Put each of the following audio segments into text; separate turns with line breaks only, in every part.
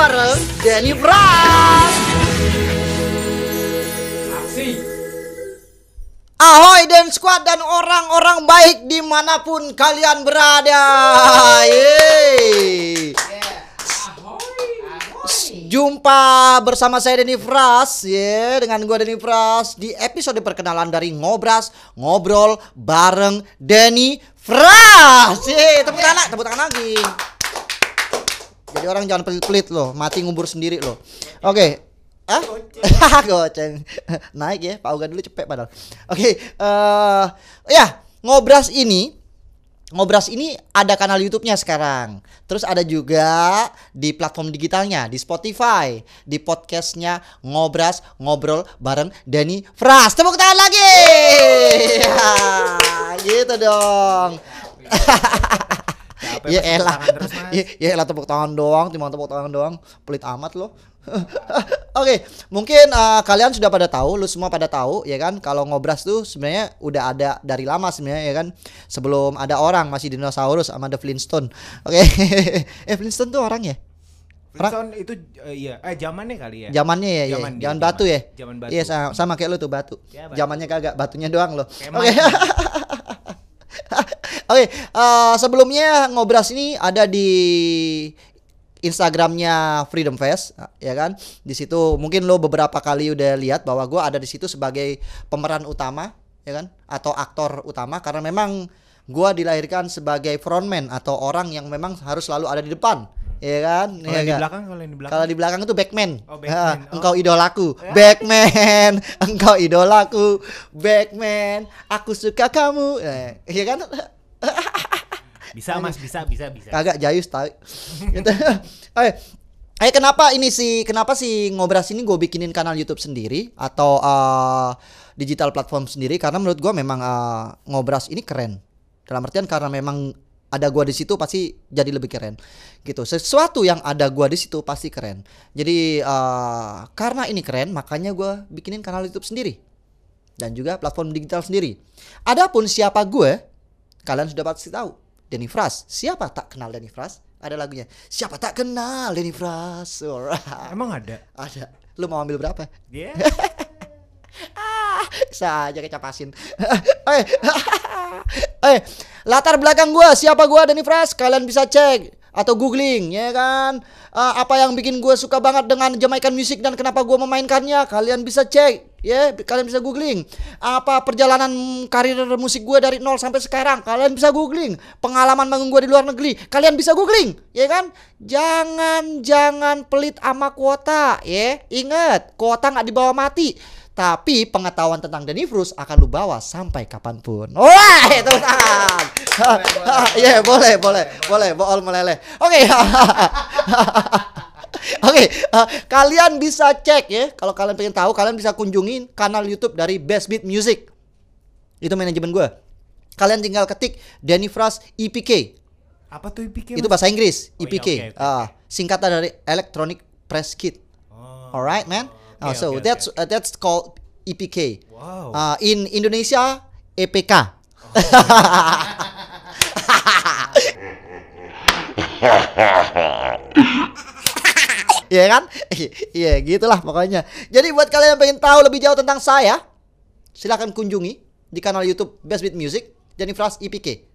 bareng Denny Bras. Ahoy dan squad dan orang-orang baik di mana pun kalian berada. Jumpa bersama saya Denny Fras ya dengan gua Denny Fras di episode perkenalan dari Ngobras ngobrol bareng Denny Fras. Ye, tepuk tangan, tepuk tangan lagi. Jadi orang jangan pelit-pelit loh, mati ngubur sendiri loh. Oke. Ah? Goceng. Naik ya, Pak Uga dulu cepet padahal. Oke, eh ya, Ngobras ini Ngobras ini ada kanal YouTube-nya sekarang. Terus ada juga di platform digitalnya, di Spotify, di podcastnya Ngobras ngobrol bareng Denny Fras. Tepuk tangan lagi. Ya, gitu dong. Ya elah. Ya ya elah tepuk tangan doang, timbang tepuk tangan doang. Pelit amat lo. Oke, mungkin eh, kalian sudah pada tahu, lu semua pada tahu ya kan kalau ngobras tuh sebenarnya udah ada dari lama sebenarnya ya kan. Sebelum ada orang masih dinosaurus sama The Flintstone. Oke. eh Flintstone tuh orang ya?
Flintstone itu eh, iya, eh zamannya kali ya.
Zamannya ya, ya.
Zaman zaman.
batu ya.
Zaman batu.
Iya sama, sama kayak lu tuh batu.
Ya, batu.
Zamannya kagak, batunya doang lo.
Kayak
Oke.
main.
Oke, eh, sebelumnya ngobras ini ada di Instagramnya Freedom Fest, ya kan? Di situ mungkin lo beberapa kali udah lihat bahwa gua ada di situ sebagai pemeran utama, ya kan? Atau aktor utama karena memang gua dilahirkan sebagai frontman atau orang yang memang harus selalu ada di depan, ya kan?
Kalau
Ya
di
kan?
belakang, kalau di belakang.
Kalau di belakang itu backman.
Oh, Oh.
Engkau idolaku. Backman. Engkau idolaku. Backman. Aku suka kamu. Eh, iya kan?
Bisa Mas, bisa, bisa, bisa.
Kagak jayus tahu. gitu. Eh, eh kenapa ini sih? Kenapa sih ngobras ini gue bikinin kanal YouTube sendiri atau eh, digital platform sendiri? Karena menurut gue memang eh, ngobras ini keren. Dalam artian karena memang ada gua di situ pasti jadi lebih keren gitu sesuatu yang ada gua di situ pasti keren jadi eh, karena ini keren makanya gua bikinin kanal YouTube sendiri dan juga platform digital sendiri adapun siapa gue kalian sudah pasti tahu. Denny Fras. Siapa tak kenal Denny Fras? Ada lagunya siapa tak kenal Denny Fras? Alright.
Emang ada?
ada. Lu mau ambil berapa?
Iya.
ah bisa aja kecapasin eh eh latar belakang gua siapa gua Denny Fras? Kalian bisa cek atau googling ya kan? Eh, apa yang bikin gua suka banget dengan Jamaican music dan kenapa gua memainkannya? Kalian bisa cek ya kalian bisa googling. Apa perjalanan karir musik gua dari nol sampai sekarang? Kalian bisa googling. Pengalaman manggung gua di luar negeri? Kalian bisa googling ya kan? Jangan jangan pelit ama kuota ya. Ingat kuota nggak dibawa mati. Tapi pengetahuan tentang Denny Frus akan lu bawa sampai kapan pun. Wah, itu tangan. Iya, boleh, boleh, boleh, bool meleleh. Oke. Oke, eh, kalian bisa cek ya. Kalau kalian pengen tahu, kalian bisa kunjungi kanal YouTube dari Best Beat Music. Itu manajemen gue. Kalian tinggal ketik Denny Fras EPK.
Apa tuh IPK?
Itu bahasa Inggris,
Oh, iya,
EPK.
oke, oke,
Ah, singkatan dari Electronic Press Kit.
Oh.
Alright, man. Ah,
Oke,
so
oke,
that's uh, that's called EPK.
Wow.
Uh, in Indonesia EPK. Iya kan? Iya, gitulah pokoknya. Jadi buat kalian yang pengen tahu lebih jauh tentang saya, silahkan kunjungi di kanal YouTube Best Beat Music Jenny Fras EPK.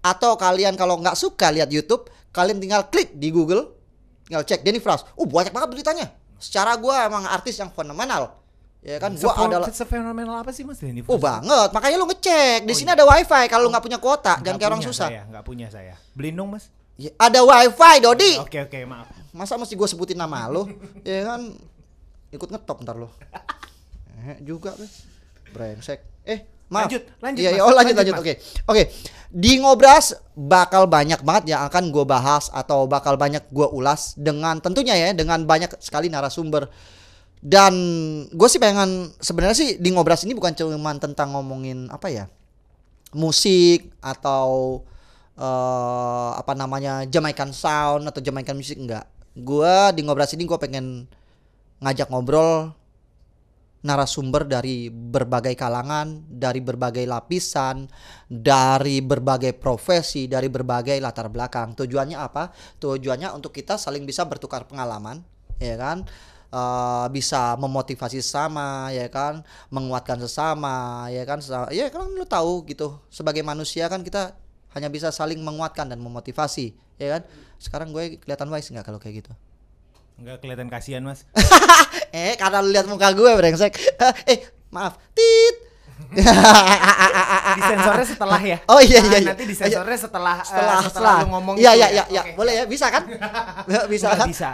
Atau kalian kalau nggak suka lihat YouTube, kalian tinggal klik di Google, tinggal cek Denny Fras. Uh, banyak banget beritanya. Secara gua emang artis yang fenomenal. Ya kan, gua adalah
Sefenomenal apa sih Mas Denny?
Oh banget, makanya lu ngecek. Di
Oh,
sini
iya.
ada wifi kalau lu nggak punya kuota, jangan kayak orang susah.
Saya, nggak punya saya. Beliin dong Mas.
Ya, ada wifi, Dodi.
Oke oke maaf.
Masa mesti gue sebutin nama lu? ya kan ikut ngetop ntar lu. Eh, juga be. Brengsek. Eh, maaf.
Lanjut, lanjut,
Iya, iya, oh lanjut, lanjut.
Lanjut,
Oke. Oke. Di ngobras bakal banyak banget yang akan gue bahas atau bakal banyak gue ulas dengan tentunya ya dengan banyak sekali narasumber. Dan gue sih pengen sebenarnya sih di ngobras ini bukan cuma tentang ngomongin apa ya musik atau eh apa namanya Jamaican sound atau Jamaican music enggak. Gua di ngobras ini gua pengen ngajak ngobrol narasumber dari berbagai kalangan, dari berbagai lapisan, dari berbagai profesi, dari berbagai latar belakang. Tujuannya apa? Tujuannya untuk kita saling bisa bertukar pengalaman, ya kan? Eh, bisa memotivasi sesama, ya kan? Menguatkan sesama, ya kan? Sesa- Ya kan lu tahu gitu. Sebagai manusia kan kita hanya bisa saling menguatkan dan memotivasi, ya kan? Sekarang gue kelihatan wise nggak kalau kayak gitu?
Enggak kelihatan kasihan, Mas.
eh karena lu lihat muka gue brengsek eh maaf tit
Disensornya setelah ya.
Oh, iya, iya, iya.
Nanti disensornya setelah eh,
setelah
setelah, lu ngomong
iya iya
ya.
iya iya
Oke.
boleh ya bisa kan bisa
Nggak
kan
bisa.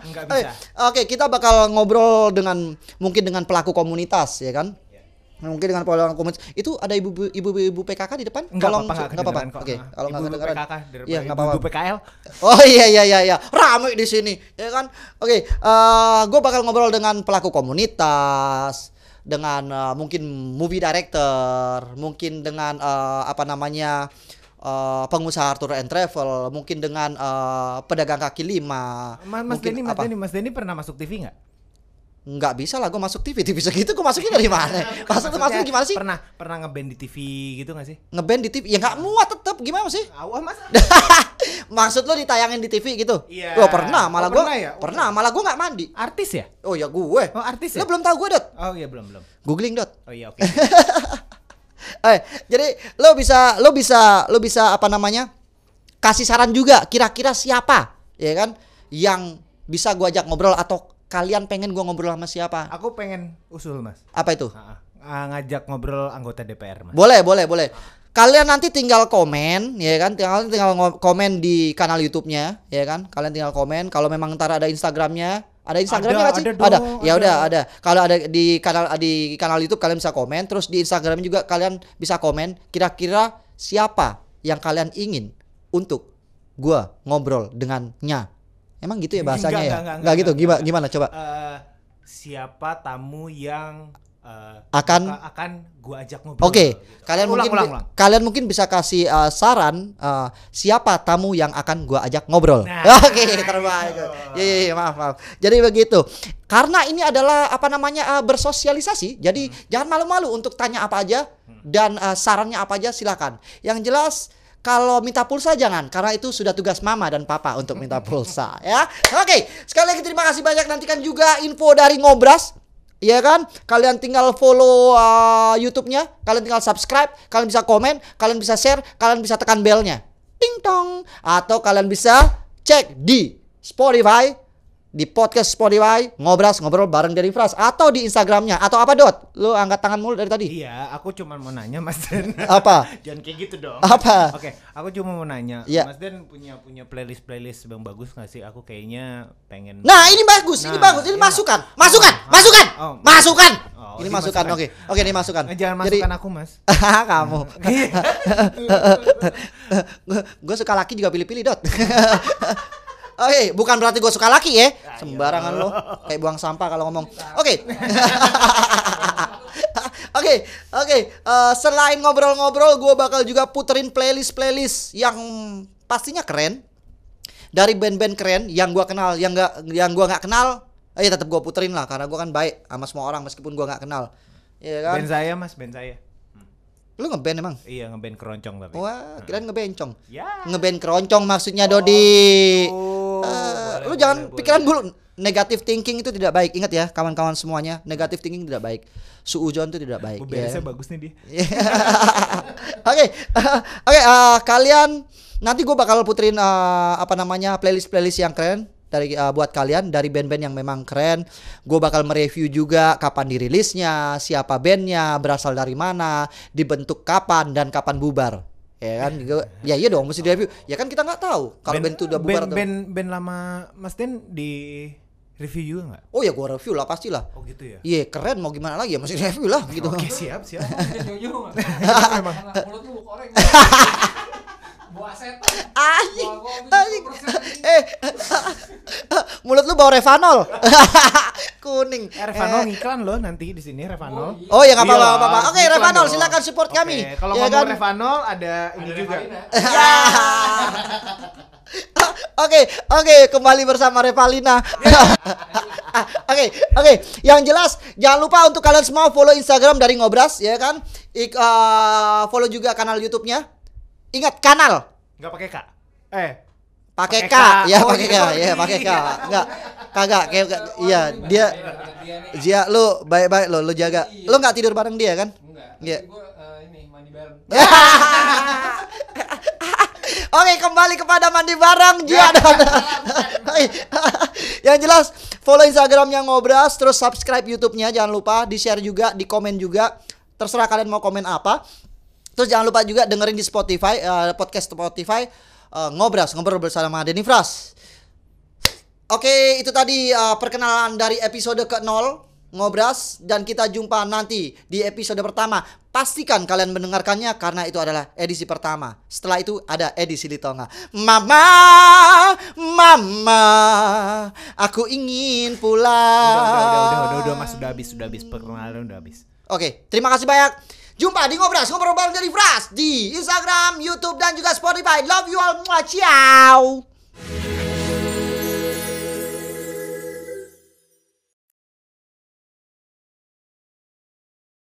Enggak
Eh,
bisa.
oke kita bakal ngobrol dengan mungkin dengan pelaku komunitas ya kan mungkin dengan pelaku komunitas itu ada ibu ibu ibu PKK di depan
Enggak
Tolong
apa-apa,
cu-
enggak
nggak apa-apa oke kalau nggak kedengeran
PKK
iya nggak apa-apa
PKL.
Oh iya iya iya iya ramai di sini ya kan. Oke, eh gue bakal ngobrol dengan pelaku komunitas, dengan eh, mungkin movie director, mungkin dengan eh, apa namanya eh, pengusaha tour and travel, mungkin dengan eh, pedagang kaki lima.
Mas, Mas Denny, Mas? Denny, Mas Denny pernah masuk TV nggak?
Nggak bisa lah, gue masuk TV, TV segitu gue masuknya dari mana? Masuk tuh masuknya gimana sih?
Pernah pernah ngeband di TV gitu nggak sih?
Ngeband di TV, ya nggak muat tetep gimana sih?
Awal Mas.
Maksud lo ditayangin di TV gitu?
Iya.
Wah pernah, malah
Oh,
gue
pernah ya? Oh.
pernah, malah gue nggak mandi.
Artis ya?
Oh ya gue.
Oh, artis ya?
Lo belum tahu gue dot?
Oh iya belum belum.
Googling dot.
Oh iya oke.
Eh, jadi lo bisa lo bisa lo bisa apa namanya? Kasih saran juga kira-kira siapa ya kan yang bisa gua ajak ngobrol atau kalian pengen gua ngobrol sama siapa?
Aku pengen usul Mas.
Apa itu?
Ah, ah, ngajak ngobrol anggota DPR Mas.
Boleh, boleh, boleh. Kalian nanti tinggal komen, ya kan? Tinggal tinggal komen di kanal YouTube-nya, ya kan? Kalian tinggal komen. Kalau memang ntar ada Instagramnya, ada Instagramnya
Ada,
nggak sih?
ada dong,
Ya
ada.
udah, ada. Kalau ada di kanal di kanal YouTube kalian bisa komen. Terus di Instagram juga kalian bisa komen. Kira-kira siapa yang kalian ingin untuk gua ngobrol dengannya? Emang gitu ya bahasanya
Enggak,
ya?
enggak, enggak,
Nggak gitu.
enggak,
Gimana?
enggak.
Gimana? Coba.
Eh, siapa tamu yang eh,
Akan-
akan akan gua ajak ngobrol.
Oke,
gitu.
kalian
ulang,
mungkin
ulang, ulang.
kalian mungkin bisa kasih uh, saran uh, siapa tamu yang akan gua ajak ngobrol.
Nah,
Oke, terbaik. Iya, iya, iya, maaf, maaf. Jadi begitu. Karena ini adalah apa namanya uh, bersosialisasi. Jadi
Hmm.
jangan malu-malu untuk tanya apa aja dan uh, sarannya apa aja silakan. Yang jelas kalau minta pulsa jangan karena itu sudah tugas mama dan papa untuk minta pulsa ya. Oke, sekali lagi terima kasih banyak nantikan juga info dari Ngobras Iya kan? Kalian tinggal follow uh, YouTube-nya, kalian tinggal subscribe, kalian bisa komen, kalian bisa share, kalian bisa tekan belnya. Ting tong. Atau kalian bisa cek di Spotify, di podcast Spotify, ngobras ngobrol bareng dari Fras atau di Instagramnya atau apa dot? Lu angkat tangan mulu dari tadi.
Iya, aku cuma mau nanya Mas Den.
Apa?
Jangan kayak gitu dong.
Apa?
Oke, aku cuma mau nanya.
Iya.
Mas Den punya punya playlist playlist yang bagus nggak sih? Aku kayaknya pengen.
Nah, ini bagus, ini
Nah,
bagus, ini
iya.
masukan, masukan,
Oh,
masukan,
oh.
masukan.
Oh,
ini
ini
masukan, oke, oke, ini masukan.
Eh, jangan
Jadi-
aku, Mas.
kamu gue suka laki juga pilih-pilih dot Oke, bukan berarti gue suka laki ya. Sembarangan lo, kayak buang sampah kalau ngomong. Oke, oke, oke. Eh, selain ngobrol-ngobrol, gue bakal juga puterin playlist-playlist yang pastinya keren dari band-band keren yang gua kenal, yang nggak, yang gua nggak kenal. Eh, tetap gue puterin lah karena gue kan baik sama semua orang meskipun gua nggak kenal. Iya kan?
Band saya, Mas, band saya.
Lu ngeband emang?
Iya, ngeband keroncong tapi.
Wah, kirain ngebencong.
Ya.
Ngeband keroncong maksudnya Dodi.
Oh,
Eh,
boleh,
lu
boleh,
jangan
boleh.
pikiran dulu negative thinking itu tidak baik. Ingat ya, kawan-kawan semuanya, negative thinking tidak baik. Suujon itu tidak baik.
Beresnya bagus nih dia.
Oke, oke. eh, kalian nanti gue bakal puterin eh, apa namanya playlist-playlist yang keren dari eh, buat kalian dari band-band yang memang keren. Gue bakal mereview juga kapan dirilisnya, siapa bandnya, berasal dari mana, dibentuk kapan dan kapan bubar. Ya kan? Gua- ya iya dong, mesti direview. Ya kan kita nggak tahu kalau band, itu udah bubar
band,
atau
band, band lama Mas Den di review juga nggak?
Oh ya gue review lah pastilah.
Oh gitu ya.
Iya keren mau gimana lagi ya masih review lah gitu.
Oke siap siap.
Mulut lu koreng.
Anjing.
10%.
Eh, mulut lu bau Revanol. Kuning.
Eh, Revanol ngiklan loh nanti di sini Revanol.
iya.
Oh ya nggak apa-apa,
Iya,
apa-apa. Oke,
iklan
Revanol
dong.
silakan support
Oke,
kami.
Kalau
Ya
ngomong
kan?
Revanol ada ini
Ada
juga.
Ya. Oke, oke, kembali bersama Revalina. Oke, oke. Yang jelas jangan lupa untuk kalian semua follow Instagram dari Ngobras ya kan. Ik, eh, follow juga kanal YouTube-nya. Ingat kanal
Enggak pakai Kak. Eh,
pakai K,
Pakai K.
ya
Oh,
pakai K,
iya.
ya pakai K. Enggak. Kagak kayak iya dia Zia lu baik-baik lo lu jaga. Lu nggak tidur bareng dia kan?
Enggak.
Iya.
Eh, ini mandi bareng.
Oke kembali kepada mandi bareng Jia yang jelas follow Instagramnya ngobras terus subscribe YouTube-nya jangan lupa di share juga di komen juga terserah kalian mau komen apa terus jangan lupa juga dengerin di Spotify eh, podcast Spotify eh, ngobras ngobrol bersama Denny Fras Oke, itu tadi uh, perkenalan dari episode ke-0 Ngobras dan kita jumpa nanti di episode pertama. Pastikan kalian mendengarkannya karena itu adalah edisi pertama. Setelah itu ada edisi Litonga. Mama, mama, aku ingin pulang.
udah, udah, udah, udah, udah, Mas, sudah habis, sudah habis perkenalan udah habis.
Oke, terima kasih banyak. Jumpa di Ngobras, ngobrol bareng dari Fras di Instagram, YouTube dan juga Spotify. Love you all. Ciao.